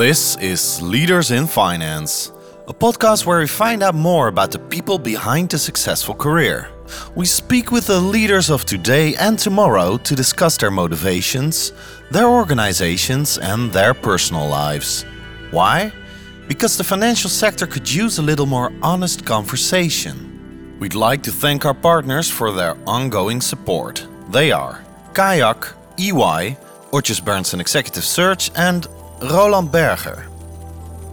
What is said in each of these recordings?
This is Leaders in Finance, a podcast where we find out more about the people behind a successful career. We speak with the leaders of today and tomorrow to discuss their motivations, their organizations, and their personal lives. Why? Because the financial sector could use a little more honest conversation. We'd like to thank our partners for their ongoing support. They are Kayak, EY, Otjes Berndsen Executive Search, and Roland Berger.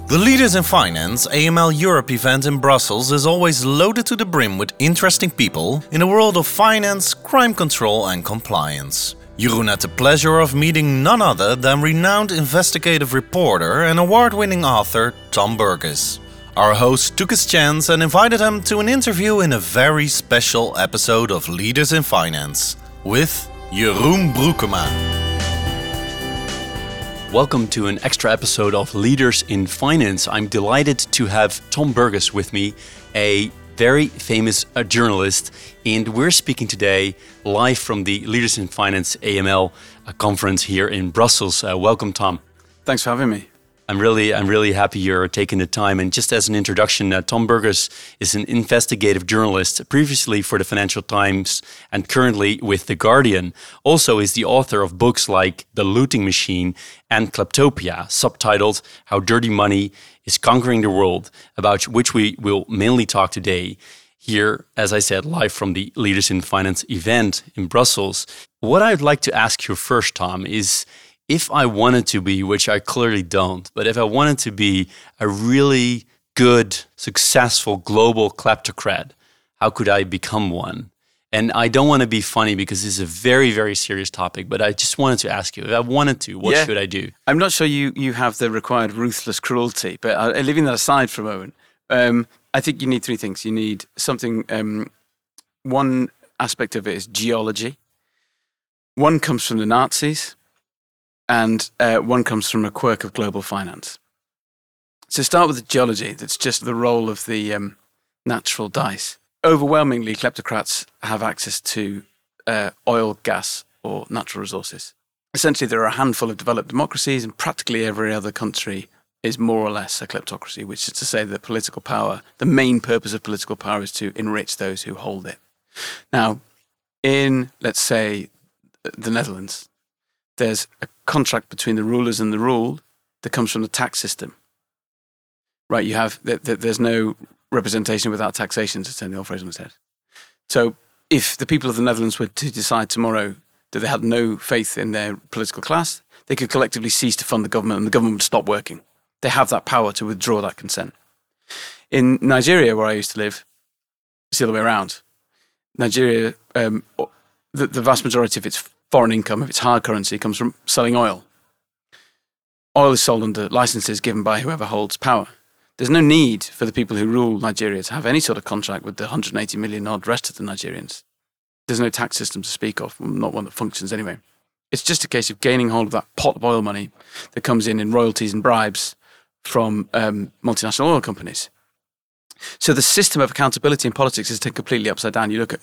The Leaders in Finance AML Europe event in Brussels is always loaded to the brim with interesting people in the world of finance, crime control, and compliance. Jeroen had the pleasure of meeting none other than renowned investigative reporter and award winning author Tom Burgis. Our host took his chance and invited him to an interview in a very special episode of Leaders in Finance with Jeroen Broekema. Welcome to an extra episode of Leaders in Finance. I'm delighted to have Tom Burgis with me, a very famous uh, journalist, and we're speaking today live from the Leaders in Finance AML uh, conference here in Brussels. Uh, welcome, Tom. Thanks for having me. I'm really, I'm really happy you're taking the time. And just as an introduction, uh, Tom Burgis is an investigative journalist, previously for the Financial Times and currently with The Guardian. Also, is the author of books like The Looting Machine and Kleptopia, subtitled "How Dirty Money Is Conquering the World," about which we will mainly talk today. Here, as I said, live from the Leaders in Finance event in Brussels. What I'd like to ask you first, Tom, is if I wanted to be, which I clearly don't, but if I wanted to be a really good, successful global kleptocrat, how could I become one? And I don't want to be funny because this is a very, very serious topic, but I just wanted to ask you if I wanted to, what yeah. should I do? I'm not sure you, you have the required ruthless cruelty, but uh, leaving that aside for a moment, um, I think you need three things. You need something, um, one aspect of it is geology, one comes from the Nazis, and uh, one comes from a quirk of global finance. So start with the geology. That's just the role of the um, natural dice. Overwhelmingly, kleptocrats have access to uh, oil, gas, or natural resources. Essentially, there are a handful of developed democracies, and practically every other country is more or less a kleptocracy, which is to say that political power, the main purpose of political power is to enrich those who hold it. Now, in, let's say, the Netherlands, there's a contract between the rulers and the ruled that comes from the tax system. Right, you have, that. there's no representation without taxation to turn the old phrase on its head. So if the people of the Netherlands were to decide tomorrow that they had no faith in their political class, they could collectively cease to fund the government and the government would stop working. They have that power to withdraw that consent. In Nigeria, where I used to live, it's the other way around. Nigeria, um, the, the vast majority of its foreign income, if it's hard currency, comes from selling oil. Oil is sold under licenses given by whoever holds power. There's no need for the people who rule Nigeria to have any sort of contract with the 180 million odd rest of the Nigerians. There's no tax system to speak of, not one that functions anyway. It's just a case of gaining hold of that pot of oil money that comes in in royalties and bribes from um, multinational oil companies. So the system of accountability in politics is turned completely upside down. You look at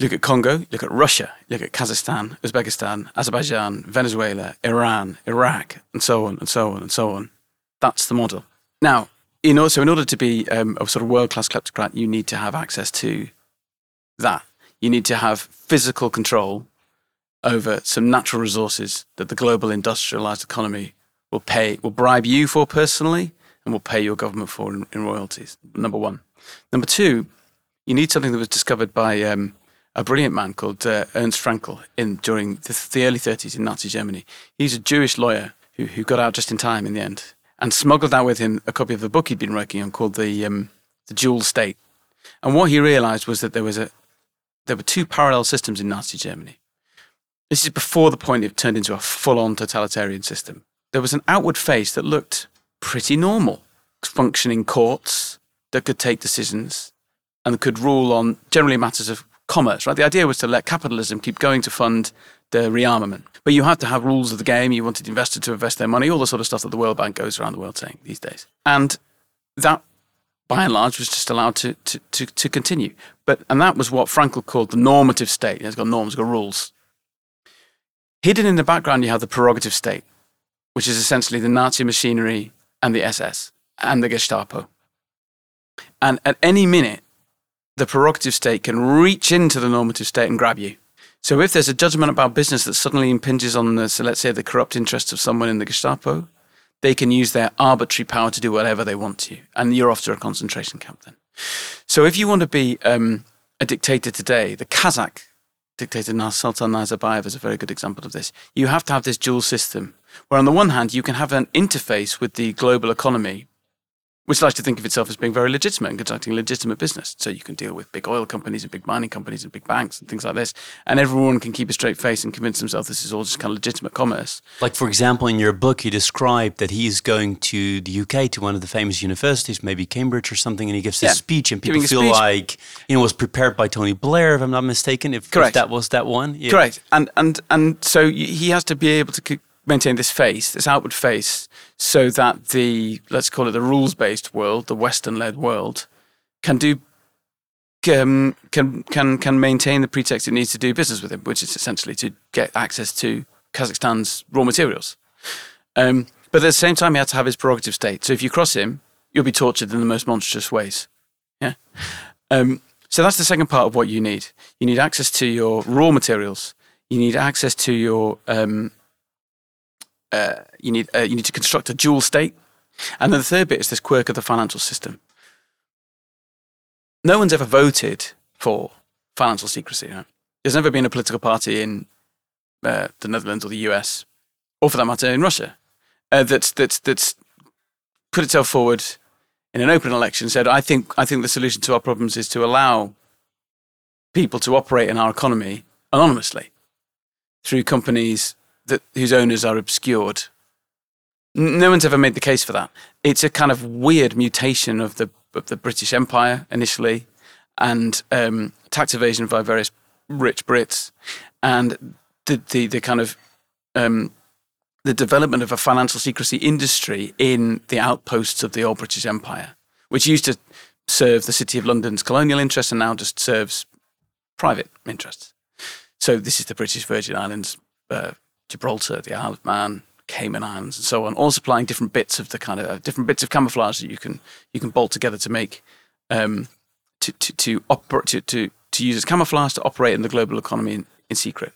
look at Congo, look at Russia, look at Kazakhstan, Uzbekistan, Azerbaijan, Venezuela, Iran, Iraq, and so on and so on and so on. That's the model. Now, in order, so in order to be um, a sort of world class kleptocrat, you need to have access to that. You need to have physical control over some natural resources that the global industrialized economy will pay, will bribe you for personally, and will pay your government for in, in royalties. Number one. Number two, you need something that was discovered by um, a brilliant man called uh, Ernst Fraenkel in during the, the, early 30s in Nazi Germany. He's a Jewish lawyer who, who got out just in time in the end and smuggled out with him a copy of the book he'd been working on called the um, the Dual State. And what he realized was that there was a there were two parallel systems in Nazi Germany. This is before the point it turned into a full-on totalitarian system. There was an outward face that looked pretty normal, functioning courts that could take decisions and could rule on generally matters of commerce, right? The idea was to let capitalism keep going to fund the rearmament. But you had to have rules of the game. You wanted investors to invest their money, all the sort of stuff that the World Bank goes around the world saying these days. And that, by and large, was just allowed to, to, to, to continue. But, and that was what Fraenkel called the normative state. It's got norms, it's got rules. Hidden in the background, you have the prerogative state. which is essentially the Nazi machinery and the SS and the Gestapo. And at any minute, the prerogative state can reach into the normative state and grab you. So if there's a judgment about business that suddenly impinges on the, so let's say, the corrupt interests of someone in the Gestapo, they can use their arbitrary power to do whatever they want to, and you're off to a concentration camp then. So if you want to be um, a dictator today, the Kazakh dictator Sultan Nazarbayev is a very good example of this. You have to have this dual system, where on the one hand you can have an interface with the global economy which likes to think of itself as being very legitimate and conducting legitimate business. So you can deal with big oil companies and big mining companies and big banks and things like this. And everyone can keep a straight face and convince themselves this is all just kind of legitimate commerce. Like, for example, in your book, you describe that he is going to the UK to one of the famous universities, maybe Cambridge or something, and he gives this yeah, speech, and people feel speech. like, you know, was prepared by Tony Blair, if I'm not mistaken, if, if that was that one. Yeah. Correct. And, and, and so he has to be able to maintain this face, this outward face, so that the let's call it the rules-based world, the Western-led world, can do um, can can can maintain the pretext it needs to do business with him, which is essentially to get access to Kazakhstan's raw materials. Um, but at the same time, he had to have his prerogative state. So if you cross him, you'll be tortured in the most monstrous ways. Yeah. Um, so that's the second part of what you need. You need access to your raw materials. You need access to your um, uh, you need uh, you need to construct a dual state, and then the third bit is this quirk of the financial system. No one's ever voted for financial secrecy. Right? There's never been a political party in uh, the Netherlands or the US, or for that matter in Russia, uh, that's that's that's put itself forward in an open election. Said, I think I think the solution to our problems is to allow people to operate in our economy anonymously through companies that whose owners are obscured. No one's ever made the case for that. It's a kind of weird mutation of the of the British Empire initially, and um, tax evasion by various rich Brits, and the the, the kind of um, the development of a financial secrecy industry in the outposts of the old British Empire, which used to serve the City of London's colonial interests and now just serves private interests. So this is the British Virgin Islands uh, Gibraltar, the Isle of Man, Cayman Islands, and so on, all supplying different bits of the kind of uh, different bits of camouflage that you can you can bolt together to make um, to to to, operate to, to to use as camouflage to operate in the global economy in, in secret.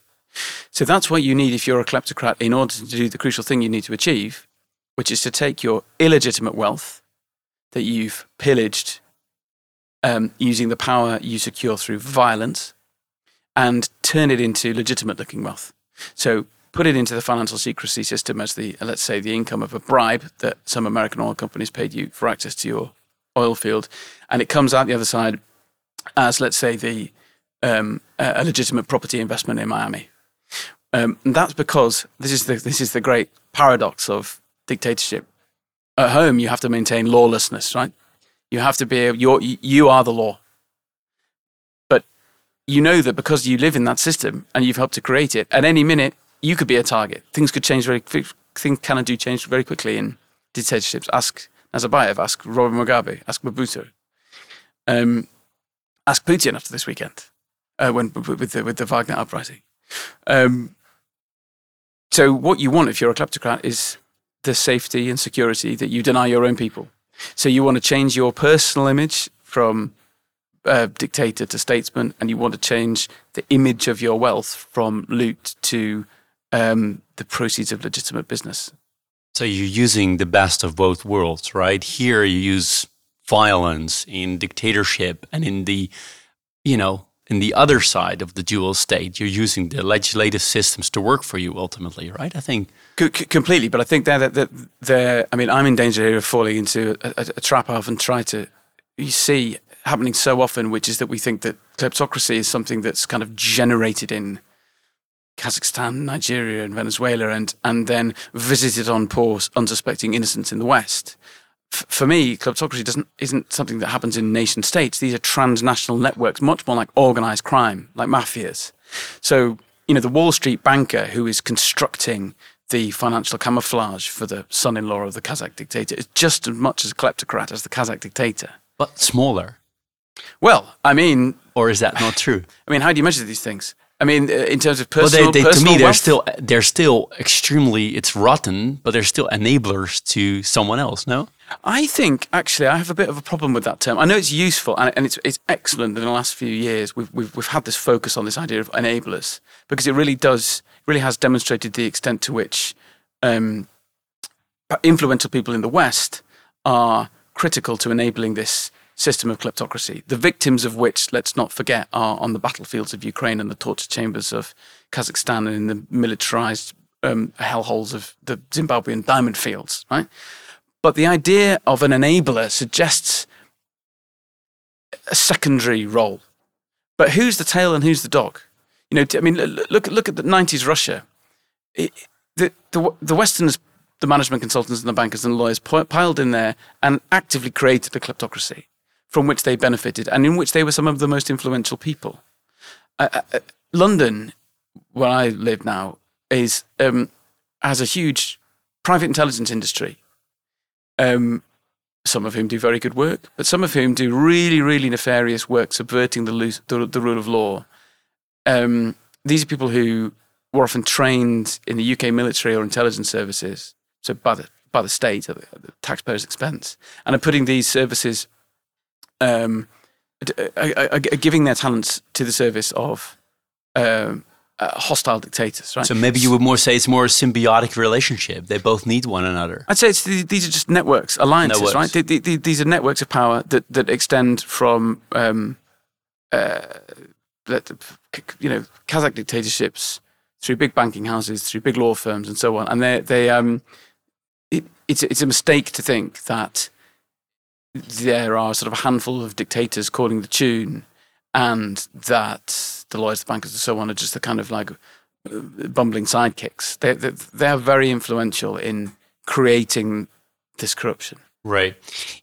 So that's what you need if you're a kleptocrat in order to do the crucial thing you need to achieve, which is to take your illegitimate wealth that you've pillaged um, using the power you secure through violence and turn it into legitimate looking wealth. So put it into the financial secrecy system as the, let's say, the income of a bribe that some American oil companies paid you for access to your oil field, and it comes out the other side as, let's say, the um, a legitimate property investment in Miami. Um, and that's because this is the this is the great paradox of dictatorship. At home, you have to maintain lawlessness, right? You have to be you you are the law. But you know that because you live in that system and you've helped to create it, at any minute you could be a target. Things could change very things can and do change very quickly in dictatorships. Ask Nazarbayev, ask Robert Mugabe, ask Mobutu, um, ask Putin after this weekend uh, when with the with the Wagner uprising. Um, so what you want if you're a kleptocrat is the safety and security that you deny your own people. So you want to change your personal image from uh, dictator to statesman, and you want to change the image of your wealth from loot to um, the proceeds of legitimate business. So you're using the best of both worlds, right? Here you use violence in dictatorship, and in the, you know, in the other side of the dual state, you're using the legislative systems to work for you ultimately, right? I think C- completely, but I think that that there. I mean, I'm in danger here of falling into a, a, a trap I often try to you see happening so often, which is that we think that kleptocracy is something that's kind of generated in Kazakhstan, Nigeria, and Venezuela, and and then visited on poor, unsuspecting innocents in the West. F- for me, kleptocracy doesn't isn't something that happens in nation states. These are transnational networks, much more like organized crime, like mafias. So you know, the Wall Street banker who is constructing the financial camouflage for the son-in-law of the Kazakh dictator is just as much as a kleptocrat as the Kazakh dictator, but smaller. Well, I mean, or is that not true? I mean, how do you measure these things? I mean, uh, in terms of Well, personal, they, they, to personal me, they're wealth, still they're still extremely. It's rotten, but they're still enablers to someone else. No. I think actually I have a bit of a problem with that term. I know it's useful and, and it's it's excellent that in the last few years we've, we've we've had this focus on this idea of enablers because it really does really has demonstrated the extent to which um, influential people in the West are critical to enabling this system of kleptocracy. The victims of which, let's not forget, are on the battlefields of Ukraine and the torture chambers of Kazakhstan and in the militarized um, hellholes of the Zimbabwean diamond fields, right? But the idea of an enabler suggests a secondary role. But who's the tail and who's the dog? You know, I mean, look look at the '90s Russia. It, the, the the Westerners, the management consultants and the bankers and lawyers piled in there and actively created a kleptocracy from which they benefited and in which they were some of the most influential people. Uh, uh, London, where I live now, is um, has a huge private intelligence industry um, some of whom do very good work, but some of whom do really, really nefarious work subverting the, loose, the, the rule of law. Um, these are people who were often trained in the UK military or intelligence services, so by the, by the state at the, at the taxpayer's expense, and are putting these services, um, are, are, are giving their talents to the service of um, uh, hostile dictators, right? So maybe you would more say it's more a symbiotic relationship. They both need one another. I'd say the, these are just networks, alliances, networks. right? The, the, these are networks of power that, that extend from, um, uh, you know, Kazakh dictatorships through big banking houses, through big law firms, and so on. And they, they, um, it, it's it's a mistake to think that there are sort of a handful of dictators calling the tune and that the lawyers, the bankers, and so on are just the kind of like uh, bumbling sidekicks. They they they're very influential in creating this corruption. Right,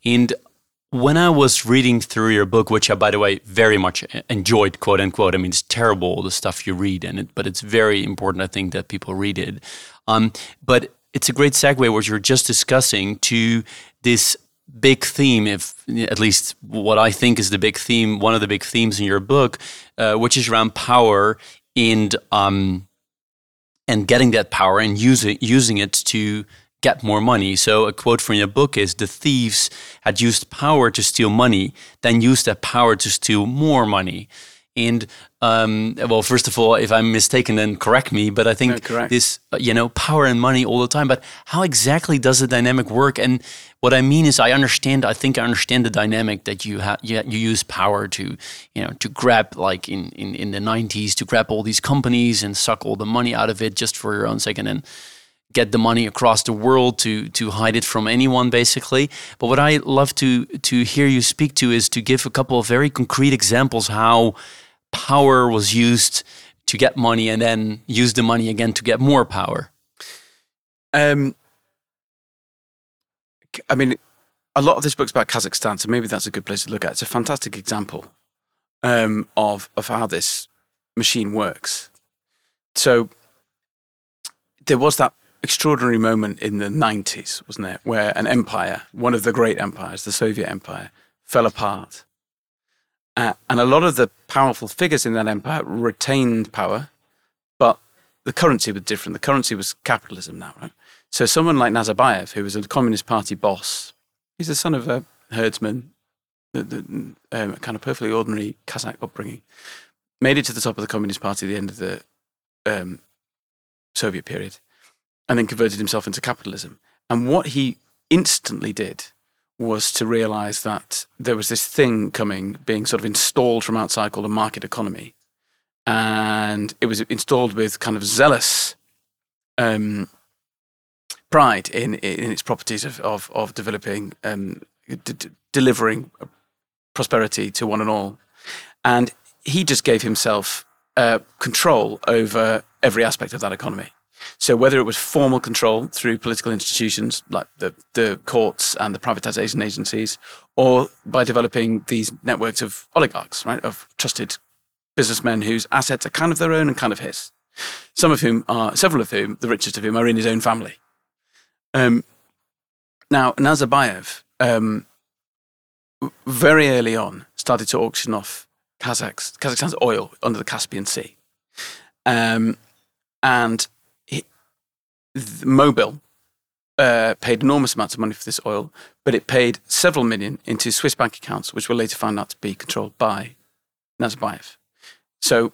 and when I was reading through your book, which I, by the way, very much enjoyed, quote unquote. I mean, it's terrible the stuff you read, in it, but it's very important. I think that people read it. Um, but it's a great segue what you're just discussing to this big theme, if at least what I think is the big theme, one of the big themes in your book, uh, which is around power and um, and getting that power and using using it to get more money. So a quote from your book is: "The thieves had used power to steal money, then used that power to steal more money." And um, well, first of all, if I'm mistaken, then correct me. But I think no, this, you know, power and money all the time. But how exactly does the dynamic work? And what I mean is, I understand. I think I understand the dynamic that you have. You, you use power to, you know, to grab like in, in in the '90s to grab all these companies and suck all the money out of it just for your own sake, and then get the money across the world to to hide it from anyone basically but what i love to to hear you speak to is to give a couple of very concrete examples how power was used to get money and then use the money again to get more power? Um, I mean, a lot of this book's about Kazakhstan, so maybe that's a good place to look at. It's a fantastic example um, of of how this machine works. So there was that extraordinary moment in the 90s, wasn't it, where an empire, one of the great empires, the Soviet Empire, fell apart uh, and a lot of the powerful figures in that empire retained power, but the currency was different. The currency was capitalism now, right? So someone like Nazarbayev, who was a Communist Party boss, he's the son of a herdsman, the, the, um, kind of perfectly ordinary Kazakh upbringing, made it to the top of the Communist Party at the end of the um, Soviet period, and then converted himself into capitalism. And what he instantly did was to realize that there was this thing coming, being sort of installed from outside called a market economy. And it was installed with kind of zealous um, pride in, in its properties of, of, of developing, um, d- delivering prosperity to one and all. And he just gave himself uh, control over every aspect of that economy. So whether it was formal control through political institutions like the, the courts and the privatization agencies, or by developing these networks of oligarchs, right, of trusted businessmen whose assets are kind of their own and kind of his. Some of whom are, several of whom, the richest of whom, are in his own family. Um, now, Nazarbayev, um, very early on, started to auction off Kazakhs, Kazakhstan's oil under the Caspian Sea. Um, and Mobil uh, paid enormous amounts of money for this oil, but it paid several million into Swiss bank accounts, which were later found out to be controlled by Nazarbayev. So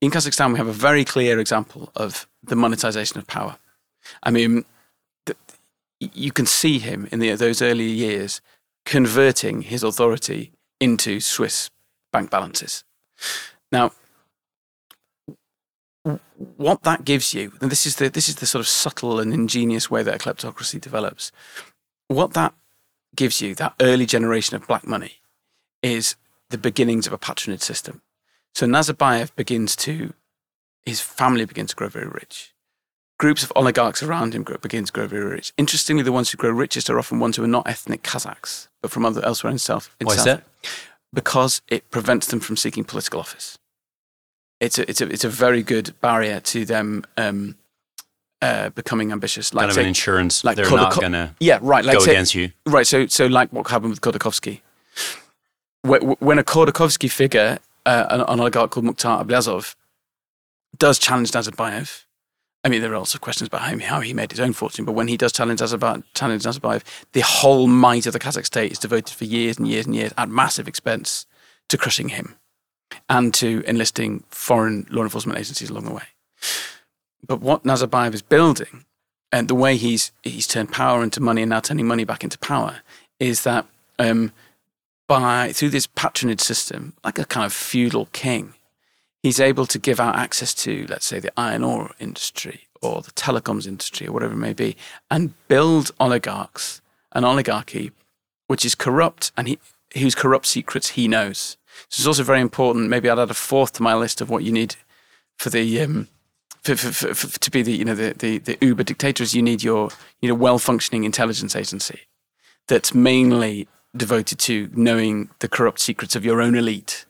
in Kazakhstan, we have a very clear example of the monetization of power. I mean, the, you can see him in the, those early years converting his authority into Swiss bank balances. Now, what that gives you, and this is the this is the sort of subtle and ingenious way that a kleptocracy develops. What that gives you, that early generation of black money, is the beginnings of a patronage system. So Nazarbayev begins to, his family begins to grow very rich. Groups of oligarchs around him begin to grow very rich. Interestingly, the ones who grow richest are often ones who are not ethnic Kazakhs, but from other, elsewhere in South. In Why South, is that? Because it prevents them from seeking political office. It's a, it's a, it's a very good barrier to them um, uh, becoming ambitious. Like kind of say, an insurance. like They're Kodako- not going to yeah, right. Like go say- against you. Right. So, so like what happened with Khodorkovsky. When a Khodorkovsky figure, uh, an, an oligarch called Mukhtar Ablyazov, does challenge Nazarbayev, I mean, there are also questions about how, how he made his own fortune, but when he does challenge Nazarbayev, challenge Nazarbayev, the whole might of the Kazakh state is devoted for years and years and years at massive expense to crushing him and to enlisting foreign law enforcement agencies along the way. But what Nazarbayev is building and the way he's he's turned power into money and now turning money back into power is that um, by through this patronage system, like a kind of feudal king, he's able to give out access to, let's say, the iron ore industry or the telecoms industry or whatever it may be, and build oligarchs, an oligarchy which is corrupt and he, whose corrupt secrets he knows. So it's also very important. Maybe I'd add a fourth to my list of what you need for the um, for, for, for, to be the you know the, the, the uber dictators. You need your you know well functioning intelligence agency that's mainly devoted to knowing the corrupt secrets of your own elite.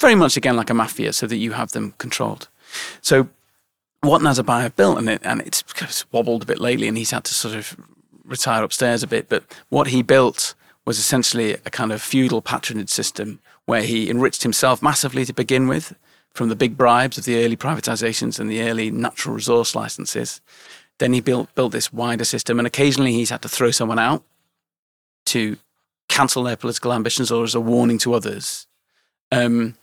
Very much again like a mafia, so that you have them controlled. So what Nazarbayev built, and it, and it's, it's wobbled a bit lately, and he's had to sort of retire upstairs a bit. But what he built was essentially a kind of feudal patronage system where he enriched himself massively to begin with from the big bribes of the early privatizations and the early natural resource licenses. Then he built built this wider system, and occasionally he's had to throw someone out to cancel their political ambitions or as a warning to others. Um,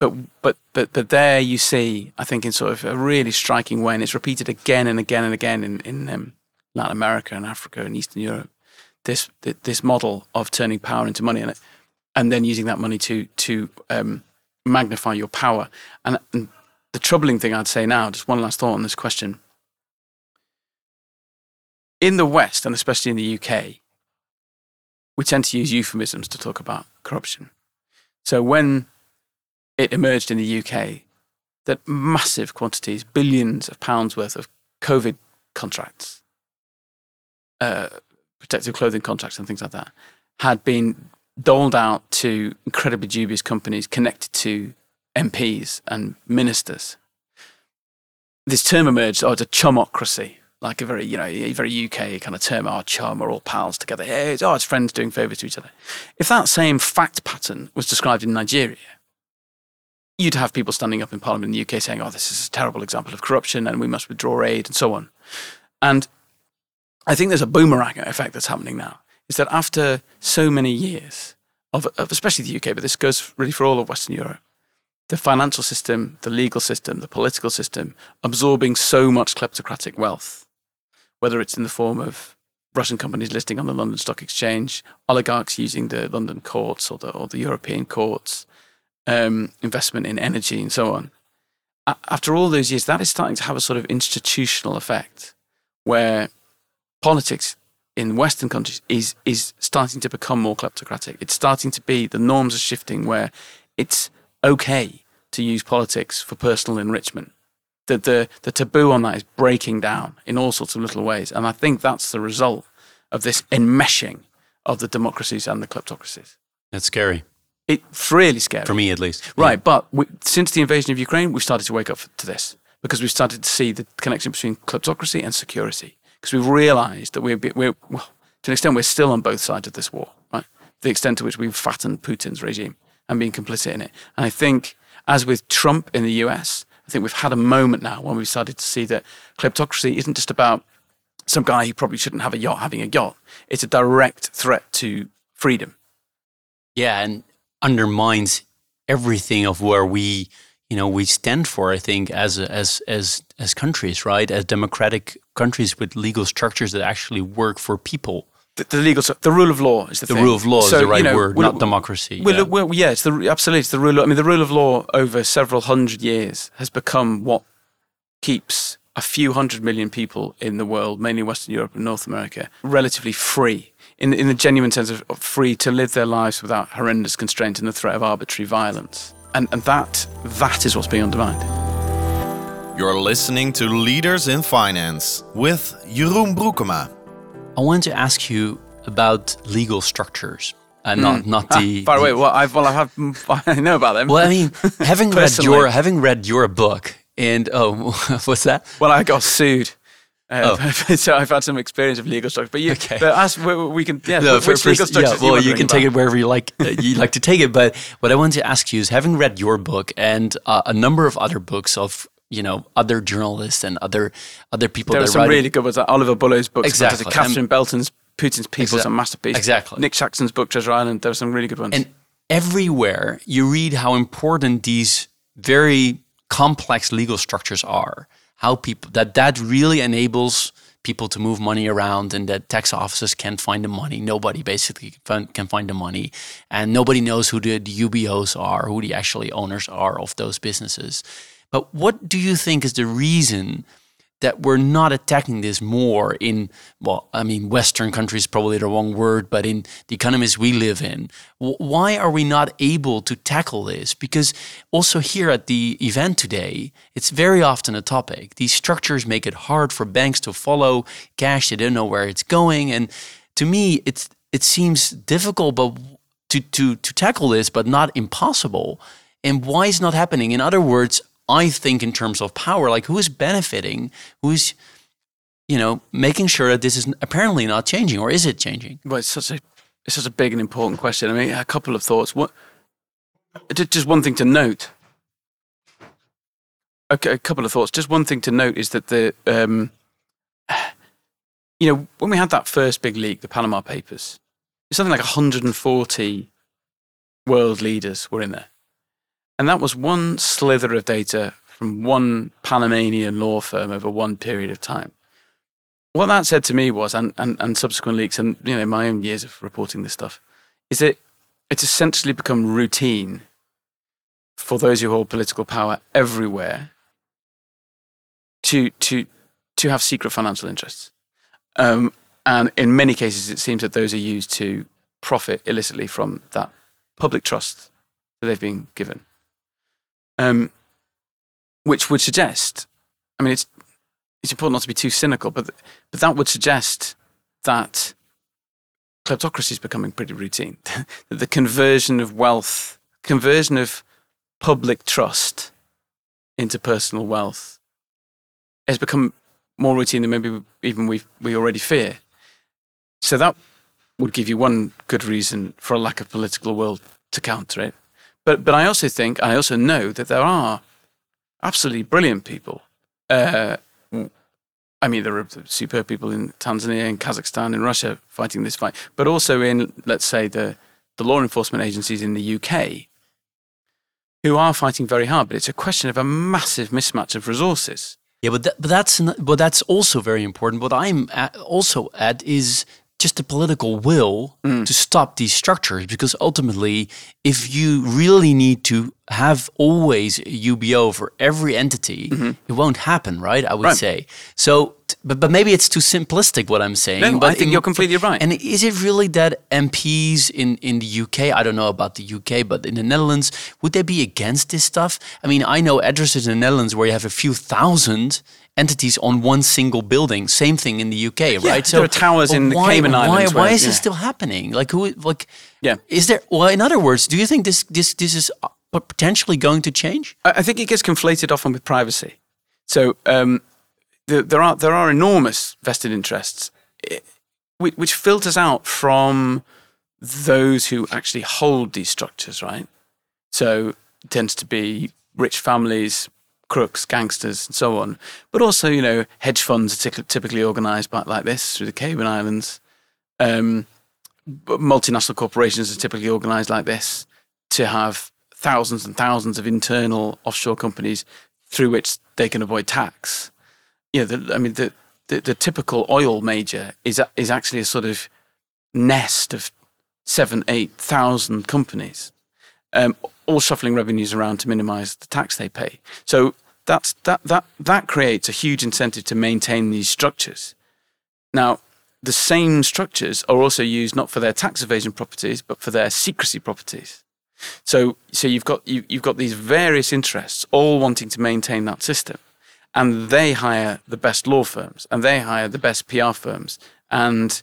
but but but but there you see, I think, in sort of a really striking way, and it's repeated again and again and again in in um, Latin America and Africa and Eastern Europe. This this model of turning power into money, and and then using that money to to um, magnify your power. And, and the troubling thing I'd say now, just one last thought on this question. In the West, and especially in the UK, we tend to use euphemisms to talk about corruption. So when it emerged in the UK that massive quantities, billions of pounds worth of COVID contracts, uh, protective clothing contracts, and things like that, had been doled out to incredibly dubious companies connected to MPs and ministers. This term emerged, oh, it's a chumocracy, like a very, you know, a very UK kind of term, oh, chum, we're all pals together. Hey, it's, oh, it's friends doing favours to each other. If that same fact pattern was described in Nigeria, you'd have people standing up in Parliament in the UK saying, oh, this is a terrible example of corruption and we must withdraw aid and so on. And I think there's a boomerang effect that's happening now. Is that after so many years of, of especially the UK, but this goes really for all of Western Europe, the financial system, the legal system, the political system absorbing so much kleptocratic wealth, whether it's in the form of Russian companies listing on the London Stock Exchange, oligarchs using the London courts or the, or the European courts, um, investment in energy and so on. A- after all those years, that is starting to have a sort of institutional effect where politics in Western countries is, is starting to become more kleptocratic. It's starting to be, the norms are shifting where it's okay to use politics for personal enrichment. The, the, the taboo on that is breaking down in all sorts of little ways. And I think that's the result of this enmeshing of the democracies and the kleptocracies. That's scary. It's really scary. For me, at least. Right, but we, since the invasion of Ukraine, we've started to wake up to this because we've started to see the connection between kleptocracy and security. Because we've realised that we're, we're well, to an extent, we're still on both sides of this war. Right, the extent to which we've fattened Putin's regime and been complicit in it. And I think, as with Trump in the US, I think we've had a moment now when we've started to see that kleptocracy isn't just about some guy who probably shouldn't have a yacht having a yacht. It's a direct threat to freedom. Yeah, and undermines everything of where we, you know, we stand for. I think as as as as countries, right, as democratic countries with legal structures that actually work for people. The, the legal, the rule of law is the, the thing. rule of law So, is the right you know, word, well, not democracy. Well, yeah. well, yeah, it's the absolutely it's the rule. Of, I mean, the rule of law over several hundred years has become what keeps a few hundred million people in the world, mainly Western Europe and North America, relatively free in in the genuine sense of, of free to live their lives without horrendous constraint and the threat of arbitrary violence. And and that that is what's being undermined. You're listening to Leaders in Finance with Jeroen Broekema. I wanted to ask you about legal structures and not hmm. not ah, the. By the way, well, I've well, I have I know about them. well, I mean, having read your having read your book and oh, what's that? Well, I got sued. Uh, Oh. so I've had some experience of legal structure. But you, Okay. but as we, we can, yeah, No, which for- legal structures yeah, you well, you wondering can take it wherever you like. Uh, you like to take it, but what I want to ask you is, having read your book and uh, a number of other books of you know other journalists and other other people There are some write really good ones. Like Oliver Bullough's books, Exactly. Catherine Belton's Putin's People is Exa- a masterpiece. exactly. Nick Shaxson's book Treasure Island. There are some really good ones. And everywhere you read how important these very complex legal structures are, how people that that really enables people to move money around and that tax offices can't find the money. Nobody basically can find, can find the money and nobody knows who the, the UBOs are, who the actually owners are of those businesses. But what do you think is the reason that we're not attacking this more in well i mean western countries probably the wrong word but in the economies we live in. Why are we not able to tackle this? Because also here at the event today it's very often a topic. These structures make it hard for banks to follow cash. They don't know where it's going. And to me it's it seems difficult but to to to tackle this but not impossible. And why is not happening? In other words i think in terms of power like who is benefiting who's you know making sure that this is apparently not changing or is it changing well, it's such a it's such a big and important question. I mean, a couple of thoughts. What? Just one thing to note. Okay, a couple of thoughts. Just one thing to note is that the, um, you know, when we had that first big leak, the Panama Papers, something like 140 world leaders were in there, and that was one slither of data from one Panamanian law firm over one period of time. What that said to me was, and, and, and subsequent leaks, and you know, my own years of reporting this stuff, is that it's essentially become routine for those who hold political power everywhere to to to have secret financial interests. Um, and in many cases, it seems that those are used to profit illicitly from that public trust that they've been given. Um, which would suggest, I mean, it's it's important not to be too cynical, but but that would suggest that kleptocracy is becoming pretty routine. that the conversion of wealth, conversion of public trust into personal wealth, has become more routine than maybe even we we already fear. So that would give you one good reason for a lack of political will to counter it. But but I also think I also know that there are absolutely brilliant people. Uh, I mean, there are superb people in Tanzania, in Kazakhstan, in Russia fighting this fight, but also in, let's say, the, the law enforcement agencies in the UK who are fighting very hard. But it's a question of a massive mismatch of resources. Yeah, but that, but that's but that's also very important. What I'm at, also at is just the political will mm. to stop these structures because ultimately, if you really need to have always a UBO for every entity, mm-hmm. it won't happen, right? I would Right. say so. But, but maybe it's too simplistic what I'm saying. No, but I think in- you're completely right. And is it really that MPs in, in the UK, I don't know about the UK, but in the Netherlands, would they be against this stuff? I mean, I know addresses in the Netherlands where you have a few thousand entities on one single building. Same thing in the UK, right? So there are towers in the why, Cayman why, Islands Why where- is yeah. this still happening? Like who? Like Yeah. is there? Well, in other words, do you think this this this is uh, potentially going to change? I think it gets conflated often with privacy. So um, the, there are there are enormous vested interests, eh, which, which filters out from those who actually hold these structures, right? So it tends to be rich families, crooks, gangsters, and so on. But also, you know, hedge funds are typically organised like this through the Cayman Islands. Um, but multinational corporations are typically organised like this to have thousands and thousands of internal offshore companies through which they can avoid tax. You know, the, I mean, the, the, the typical oil major is is actually a sort of nest of seven, eight thousand companies, um, all shuffling revenues around to minimise the tax they pay. So that's that that that creates a huge incentive to maintain these structures. Now, the same structures are also used not for their tax evasion properties, but for their secrecy properties. So, so you've got you, you've got these various interests all wanting to maintain that system, and they hire the best law firms, and they hire the best PR firms, and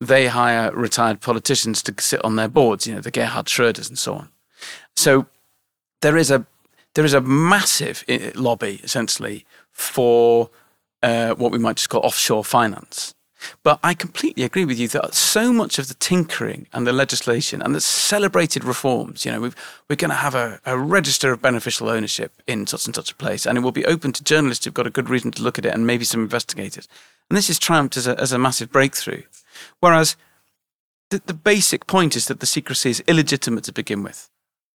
they hire retired politicians to sit on their boards. You know, the Gerhard Schröders and so on. So there is a there is a massive eh, lobby essentially for uh, what we might just call offshore finance. But I completely agree with you that so much of the tinkering and the legislation and the celebrated reforms, you know, we are going to have a, a, register of beneficial ownership in such and such a place, and it will be open to journalists who've got a good reason to look at it and maybe some investigators. And this is triumphed as a, as a massive breakthrough. Whereas the, the basic point is that the secrecy is illegitimate to begin with.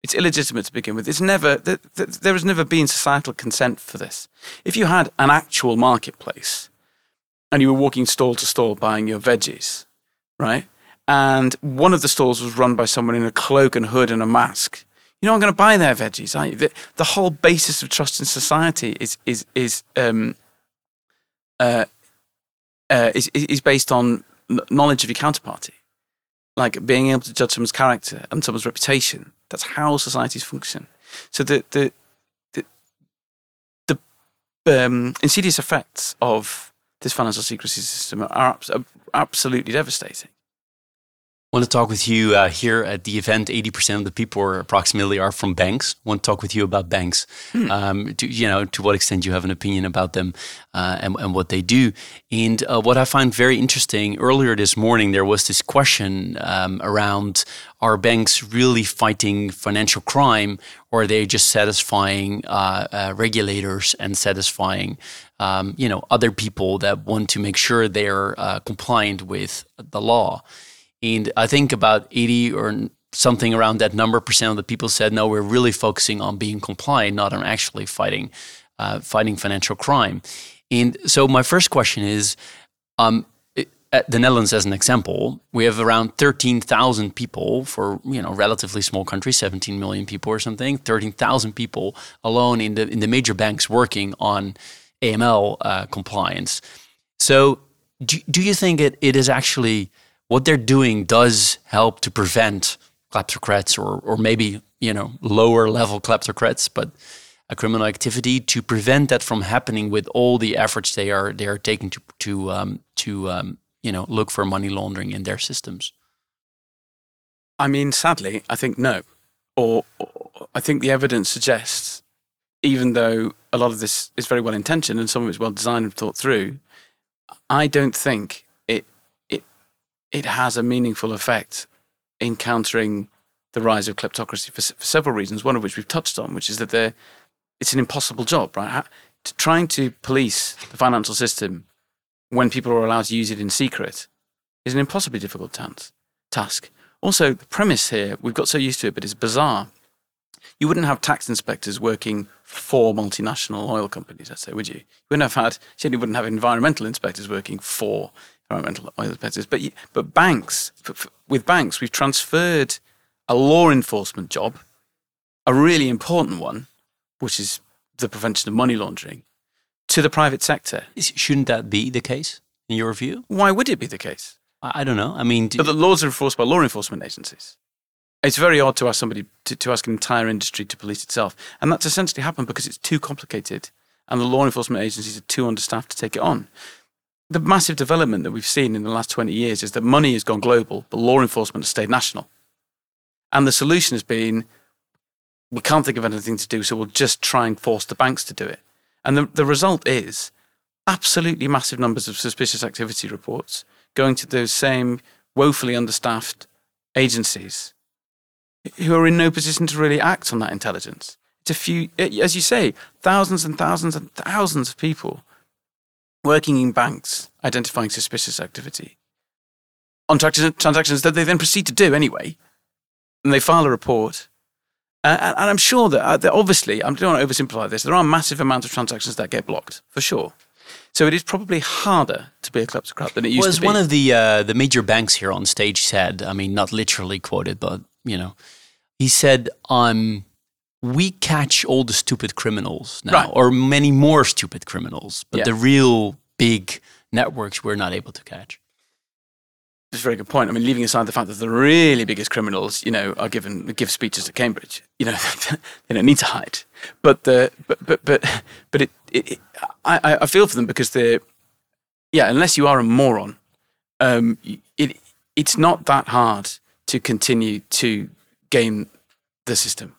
It's illegitimate to begin with. It's never, there has never been societal consent for this. If you had an actual marketplace, and you were walking stall to stall buying your veggies, right? And one of the stalls was run by someone in a cloak and hood and a mask. You know, I'm going to buy their veggies. Are you? The, the, whole basis of trust in society is is is um, uh, uh, is is based on knowledge of your counterparty, like being able to judge someone's character and someone's reputation. That's how societies function. So the the the, the um, insidious effects of this financial secrecy system are, are absolutely devastating. Want to talk with you uh, here at the event. Eighty percent of the people, or approximately, are from banks. Want to talk with you about banks. Hmm. Um, to, you know, to what extent you have an opinion about them uh, and, and, what they do. And uh, what I find very interesting earlier this morning, there was this question um, around: Are banks really fighting financial crime, or are they just satisfying uh, uh, regulators and satisfying, um, you know, other people that want to make sure they're uh, compliant with the law? And I think about 80 or something around that number percent of the people said, no, we're really focusing on being compliant, not on actually fighting, uh, fighting financial crime. And so my first question is, um, at the Netherlands, as an example, we have around 13,000 people for you know relatively small country, 17 million people or something. 13,000 people alone in the in the major banks working on AML uh, compliance. So, do, do you think it, it is actually what they're doing does help to prevent kleptocrats or, or maybe, you know, lower level kleptocrats, but a criminal activity to prevent that from happening with all the efforts they are they are taking to to um, to um, you know look for money laundering in their systems. I mean, sadly, I think no, or, or I think the evidence suggests, even though a lot of this is very well intentioned and some of it's well designed and thought through, I don't think it has a meaningful effect in countering the rise of kleptocracy for, for several reasons, one of which we've touched on, which is that it's an impossible job, right? trying to police the financial system when people are allowed to use it in secret is an impossibly difficult task. Also, the premise here, we've got so used to it, but it's bizarre. You wouldn't have tax inspectors working for multinational oil companies, let's say, would you? You wouldn't have had, certainly wouldn't have environmental inspectors working for environmental inspectors. But but banks, with banks, we've transferred a law enforcement job, a really important one, which is the prevention of money laundering, to the private sector. Shouldn't that be the case in your view? Why would it be the case? I don't know. I mean, but the laws are enforced by law enforcement agencies. It's very odd to ask somebody to, to ask an entire industry to police itself, and that's essentially happened because it's too complicated, and the law enforcement agencies are too understaffed to take it on the massive development that we've seen in the last 20 years is that money has gone global, but law enforcement has stayed national. And the solution has been we can't think of anything to do, so we'll just try and force the banks to do it. And the, the result is absolutely massive numbers of suspicious activity reports going to those same woefully understaffed agencies who are in no position to really act on that intelligence. It's a few, as you say, thousands and thousands and thousands of people working in banks identifying suspicious activity on transactions that they then proceed to do anyway. And they file a report. Uh, and, and, I'm sure that, uh, that obviously, I don't want to oversimplify this, there are massive amounts of transactions that get blocked, for sure. So it is probably harder to be a kleptocrat than it used well, to be. Was one of the uh, the major banks here on stage said, I mean, not literally quoted, but you know, he said, "Um, we catch all the stupid criminals now, right. or many more stupid criminals, but yeah. the real big networks we're not able to catch." That's a very good point. I mean, leaving aside the fact that the really biggest criminals, you know, are given give speeches at Cambridge, you know, they don't need to hide. But the but but but but it, it, it I I feel for them because they're yeah, unless you are a moron, um, it it's not that hard to continue to game the system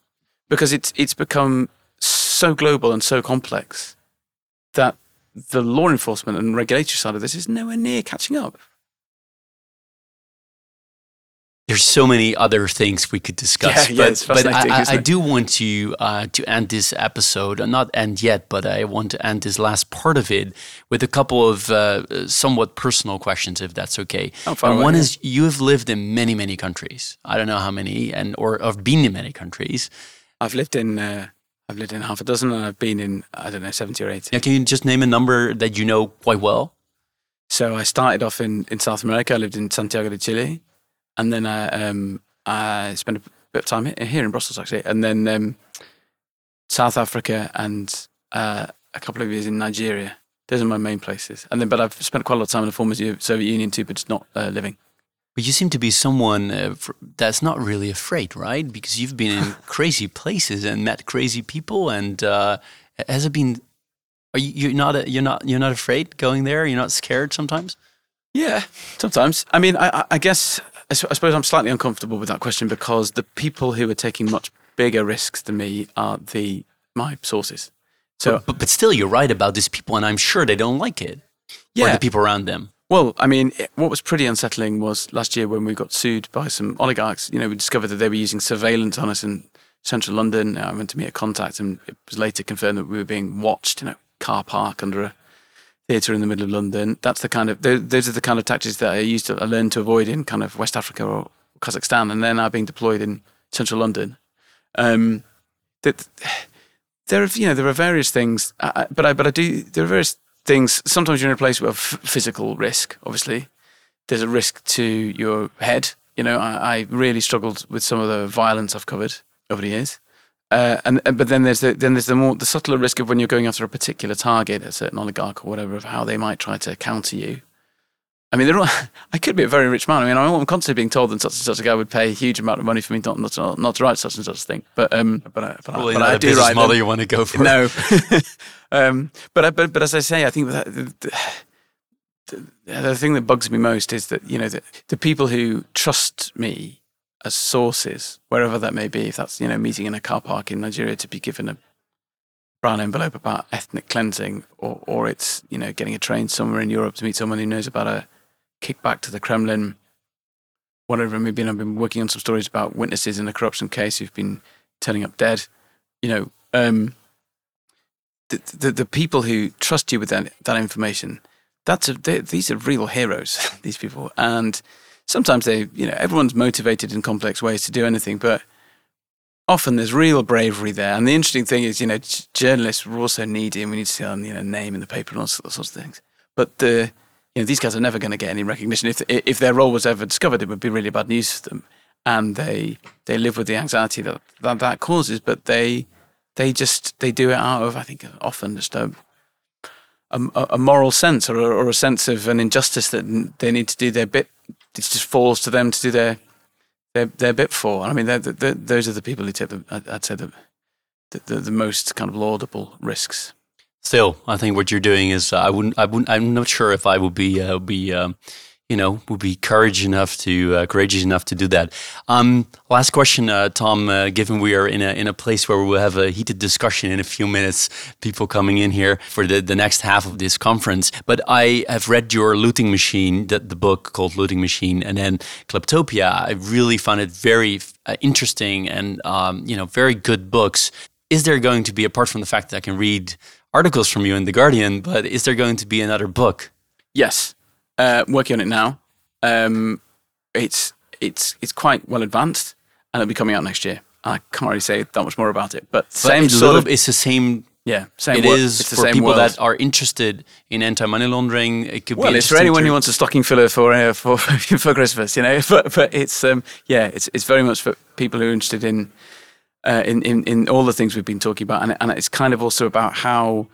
because it's it's become so global and so complex that the law enforcement and regulatory side of this is nowhere near catching up there's so many other things we could discuss, yeah, but, yeah, but I, I, do want to uh, to end this episode, uh, not end yet, but I want to end this last part of it with a couple of uh, somewhat personal questions, if that's okay. Oh, and away, one yeah. is you have lived in many, many countries. I don't know how many, and or have been in many countries. I've lived in. Uh, I've lived in half a dozen, and I've been in I don't know seventy or eighty. Yeah, can you just name a number that you know quite well? So I started off in, in South America. I lived in Santiago de Chile and then I um, I spent a bit of time here in Brussels actually, and then um, South Africa and uh, a couple of years in Nigeria. Those are my main places, and then but I've spent quite a lot of time in the former Soviet Union too, but just not uh, living. But you seem to be someone uh, that's not really afraid, right? Because you've been in crazy places and met crazy people, and uh, has it been? Are you you're not you're not you're not afraid going there? You're not scared sometimes? Yeah, sometimes. I mean, I, I guess I suppose I'm slightly uncomfortable with that question because the people who are taking much bigger risks than me are the my sources. So, but, but, but still, you're right about these people, and I'm sure they don't like it. Yeah, or the people around them. Well, I mean, what was pretty unsettling was last year when we got sued by some oligarchs. You know, we discovered that they were using surveillance on us in central London. I went to meet a contact, and it was later confirmed that we were being watched. You know, car park under a theatre in the middle of London. That's the kind of those are the kind of tactics that I used to I learned to avoid in kind of West Africa or Kazakhstan, and they're now being deployed in central London. Um, that there are you know there are various things, but I but I do there are various things. Sometimes you're in a place with physical risk. Obviously, there's a risk to your head. You know, I, I really struggled with some of the violence I've covered over the years. Uh, and, and, but then there's the then there's the more the subtler risk of when you're going after a particular target, a certain oligarch or whatever, of how they might try to counter you. I mean, all, I could be a very rich man. I mean, I'm constantly being told that such and such a guy would pay a huge amount of money for me not not to, not to write such and such a thing. But um, but I, but, Probably I, but I do write model them. you want to go for. No, um, but I, but but as I say, I think that the, the, the thing that bugs me most is that you know the, the people who trust me as sources, wherever that may be, if that's, you know, meeting in a car park in Nigeria to be given a brown envelope about ethnic cleansing, or, or it's, you know, getting a train somewhere in Europe to meet someone who knows about a kickback to the Kremlin, whatever it may be. And I've been working on some stories about witnesses in a corruption case who've been turning up dead. You know, um, the, the, the people who trust you with that, that information, that's a, these are real heroes, these people. And sometimes they, you know, everyone's motivated in complex ways to do anything, but often there's real bravery there. And the interesting thing is, you know, journalists are also needy and we need to see our you know, name in the paper and all sorts of things. But the, you know, these guys are never going to get any recognition. If, if their role was ever discovered, it would be really bad news for them. And they, they live with the anxiety that, that that causes, but they, they just, they do it out of, I think, often just a, a, a moral sense or a, or a sense of an injustice that they need to do their bit it just falls to them to do their their, their bit for. I mean, they're, they're, those are the people who take the, I'd say the, the, the most kind of laudable risks. Still, I think what you're doing is uh, I wouldn't, I wouldn't, I'm not sure if I would be, uh, be um, you know, would be courage enough to uh, courageous enough to do that. Um, last question, uh, Tom. Uh, given we are in a in a place where we'll have a heated discussion in a few minutes, people coming in here for the, the next half of this conference. But I have read your Looting Machine, the, the book called Looting Machine, and then Kleptopia. I really found it very uh, interesting and um, you know very good books. is there going to be, apart from the fact that I can read articles from you in The Guardian, but is there going to be another book? Yes, uh, working on it now. Um, it's it's it's quite well advanced, and it'll be coming out next year. I can't really say that much more about it, but, But same it's, sort of it's the same. yeah, same. It is it's for people world. that are interested in anti-money laundering. It could Well, be it's for anyone to- who wants a stocking filler for uh, for for Christmas, you know. But but it's um yeah, it's it's very much for people who are interested in uh, in, in in all the things we've been talking about, and and it's kind of also about how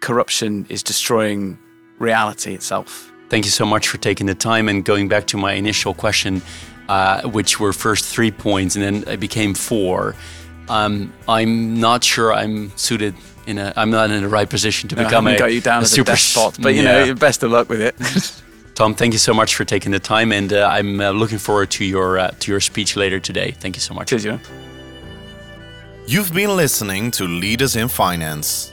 corruption is destroying reality itself. Thank you so much for taking the time and going back to my initial question, uh, which were first three points and then it became four. Um, I'm not sure I'm suited in a. I'm not in the right position to I become haven't a, got you down a a super despot, but you Yeah. know, best of luck with it. Tom, thank you so much for taking the time, and uh, I'm uh, looking forward to your uh, to your speech later today. Thank you so much. Cheers, you. You've been listening to Leaders in Finance.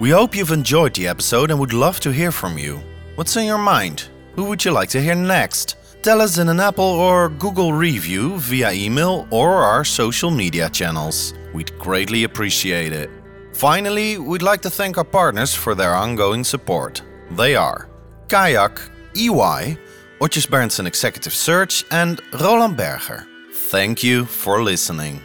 We hope you've enjoyed the episode and would love to hear from you. What's in your mind? Who would you like to hear next? Tell us in an Apple or Google review via email or our social media channels. We'd greatly appreciate it. Finally, we'd like to thank our partners for their ongoing support. They are Kayak, EY, Otjes Berndsen Executive Search, and Roland Berger. Thank you for listening.